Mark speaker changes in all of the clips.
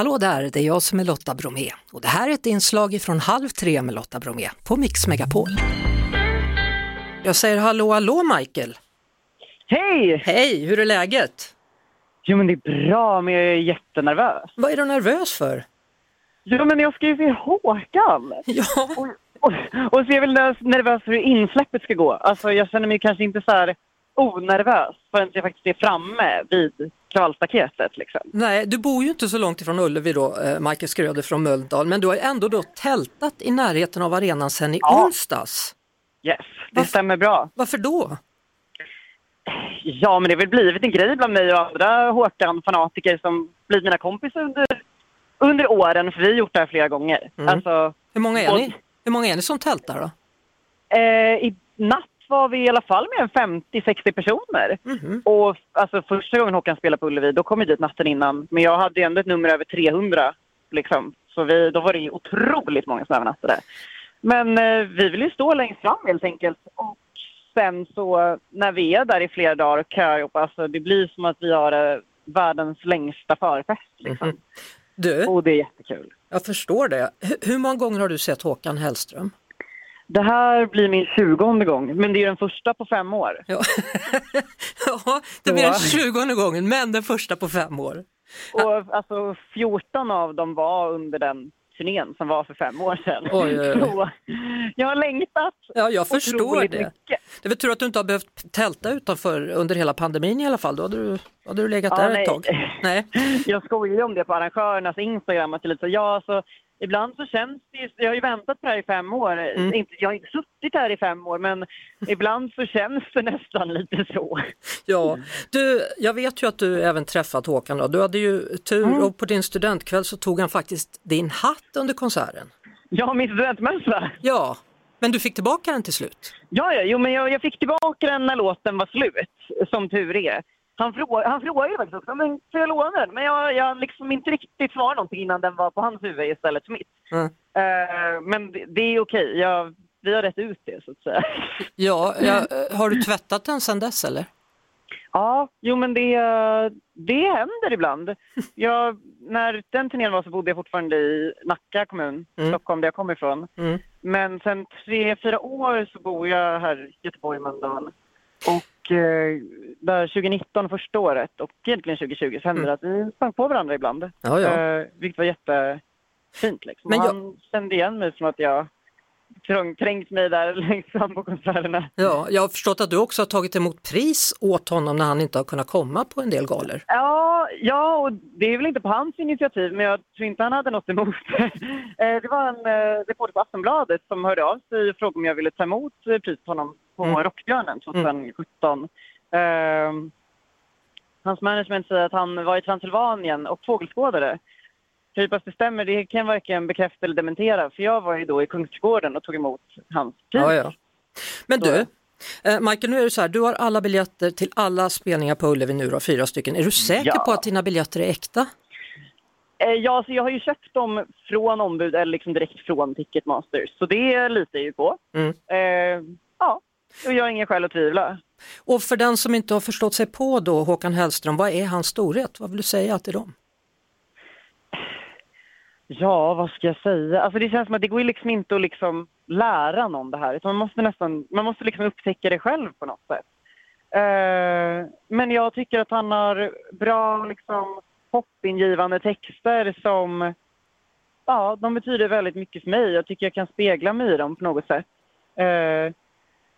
Speaker 1: Hallå där, det är jag som är Lotta Bromé och det här är ett inslag från Halv tre med Lotta Bromé på Mix Megapol. Jag säger hallå hallå Michael!
Speaker 2: Hej!
Speaker 1: Hej, hur är läget?
Speaker 2: Jo men det är bra, men jag är jättenervös.
Speaker 1: Vad är du nervös för?
Speaker 2: Jo men jag ska ju se Håkan!
Speaker 1: Ja,
Speaker 2: Och, och, och så är jag väl nervös för hur insläppet ska gå. Alltså jag känner mig kanske inte så här onervös förrän jag faktiskt är framme vid kravallstaketet liksom.
Speaker 1: nej, du bor ju inte så långt ifrån Ullevi då, eh, Michael Skröder från Mölndal, men du har ändå då tältat i närheten av arenan sedan i
Speaker 2: Ja.
Speaker 1: onsdags.
Speaker 2: Yes, det
Speaker 1: Varför-
Speaker 2: stämmer bra.
Speaker 1: Varför då?
Speaker 2: Ja men det har väl blivit en grej bland mig och andra Håkan-fanatiker som blivit mina kompisar under, under åren, för vi har gjort det här flera gånger.
Speaker 1: Mm.
Speaker 2: Alltså,
Speaker 1: Hur många är
Speaker 2: Och-
Speaker 1: ni? Hur många är ni som tältar då?
Speaker 2: Eh, I natt var vi i alla fall mer än 50-60 personer.
Speaker 1: Mhm.
Speaker 2: Och alltså, första gången Håkan spelade på Ullevi, då kom vi dit natten innan. Men jag hade ju ändå ett nummer över 300. Liksom. Så vi, då var det otroligt många som övernattade. Men eh, vi vill ju stå längst fram helt enkelt. Och sen så när vi är där i flera dagar och köar upp, alltså det blir som att vi har eh, världens längsta förfest. Liksom.
Speaker 1: Mhm. Du,
Speaker 2: Och det är jättekul.
Speaker 1: jag förstår det. Hur, hur många gånger har du sett Håkan Hellström?
Speaker 2: Det här blir min tjugonde gång, men det är den första på fem år.
Speaker 1: Ja, ja det blir den tjugonde gången, men den första på fem år.
Speaker 2: Och alltså 14 av dem var under den turnén som var för fem år sedan.
Speaker 1: Oj, oj, oj.
Speaker 2: Så jag har längtat
Speaker 1: Ja, jag förstår det.
Speaker 2: mycket.
Speaker 1: Det är väl tur att du inte har behövt tälta utanför under hela pandemin i alla fall. Då hade du, hade du legat
Speaker 2: Ja,
Speaker 1: där
Speaker 2: nej.
Speaker 1: ett tag. Nej.
Speaker 2: Jag skojar om det på arrangörernas Instagram. Att lite ja, så ibland så känns det ju, Jag har ju väntat på det här i fem år.
Speaker 1: Mm.
Speaker 2: Inte, jag har inte suttit här i fem år, men ibland så känns det nästan lite så.
Speaker 1: Ja, du, jag vet ju att du även träffat Håkan. Då. Du hade ju tur
Speaker 2: Mm.
Speaker 1: och på din studentkväll så tog han faktiskt din hatt under konserten.
Speaker 2: Ja, min studentmössa.
Speaker 1: Ja, men du fick tillbaka den till slut.
Speaker 2: Ja, ja, jo, men jag, jag fick tillbaka den när låten var slut, som tur är. Han, frå, han frågade faktiskt också, men får jag låna den? Men jag, jag liksom inte riktigt svarade någonting innan den var på hans huvud istället för mitt.
Speaker 1: Mm.
Speaker 2: Eh, men det, det är okej, jag, vi har rätt ut det så att säga.
Speaker 1: Ja, ja, eh, har du tvättat den sedan dess eller?
Speaker 2: Ja, jo men det, det händer ibland. Jag, när den turnén var så bodde jag fortfarande i Nacka kommun,
Speaker 1: Mm.
Speaker 2: Stockholm där jag kommer ifrån.
Speaker 1: Mm.
Speaker 2: Men sen tre, fyra år så bor jag här i Göteborg, Mölndal. Och eh, där 2019, första året, och egentligen 2020, så hände det att vi sprang på varandra ibland.
Speaker 1: Mm. Ja, ja.
Speaker 2: Eh, vilket var jättefint liksom.
Speaker 1: Men jag-
Speaker 2: Han kände igen mig som att jag trängt mig där längst fram på konserterna.
Speaker 1: Ja, jag har förstått att du också har tagit emot pris åt honom när han inte har kunnat komma på en del galor.
Speaker 2: Ja, ja, och det är väl inte på hans initiativ, men jag tror inte han hade något emot det. Eh, Det var en eh, reporter på Aftonbladet som hörde av sig och frågade om jag ville ta emot priset på honom på
Speaker 1: Mm.
Speaker 2: Rockbjörnen 2017. Eh, Hans management säger att han var i Transylvanien och fågelskådade. Hur det stämmer, det kan varken bekräfta eller dementera, för jag var ju då i Kungsträdgården och tog emot hans pris.
Speaker 1: Ja, ja. Men du, eh, Michael, nu är det så här, du har alla biljetter till alla spelningar på Ullevi nu då, fyra stycken. Är du säker
Speaker 2: Ja.
Speaker 1: på att dina biljetter är äkta?
Speaker 2: Eh, Ja, så jag har ju köpt dem från ombud eller liksom direkt från Ticketmaster. Så det litar jag ju på.
Speaker 1: Mm.
Speaker 2: Eh, ja, och jag har ingen skäl att tvivla.
Speaker 1: Och för den som inte har förstått sig på då, Håkan Hellström, vad är hans storhet? Vad vill du säga till dem?
Speaker 2: Ja, vad ska jag säga? Alltså det känns som att det går liksom inte att liksom lära någon det här. Utan man måste nästan, man måste liksom upptäcka det själv på något sätt. Eh, men jag tycker att han har bra liksom hoppingivande texter som, ja, de betyder väldigt mycket för mig. Jag tycker jag kan spegla mig i dem på något sätt. Eh,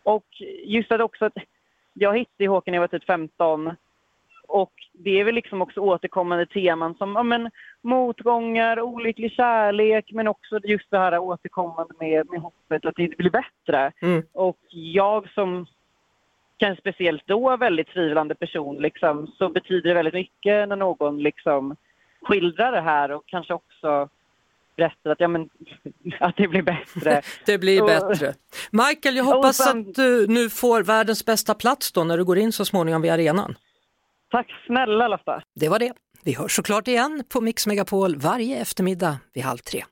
Speaker 2: och just att också att jag hittade Håkan när jag var typ 15 och det är väl liksom också återkommande teman som ja, men, motgångar, olycklig kärlek men också just det här återkommande med, med hoppet att det blir bättre.
Speaker 1: Mm.
Speaker 2: Och jag som kanske speciellt då väldigt tvivlande person liksom, så betyder det väldigt mycket när någon liksom skildrar det här och kanske också berättar att, ja, men, att det blir bättre.
Speaker 1: Det blir
Speaker 2: Och-
Speaker 1: bättre. Michael, jag hoppas
Speaker 2: sen-
Speaker 1: att du nu får världens bästa plats då när du går in så småningom vid arenan.
Speaker 2: Tack snälla Lotta!
Speaker 1: Det var det. Vi hörs såklart igen på Mix Megapol varje eftermiddag vid halv tre.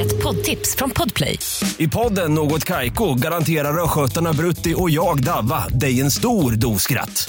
Speaker 3: Ett poddtips från Podplay.
Speaker 4: I podden Något Kaiko garanterar östgötarna Brutti och jag, Davva, dig en stor dos skratt.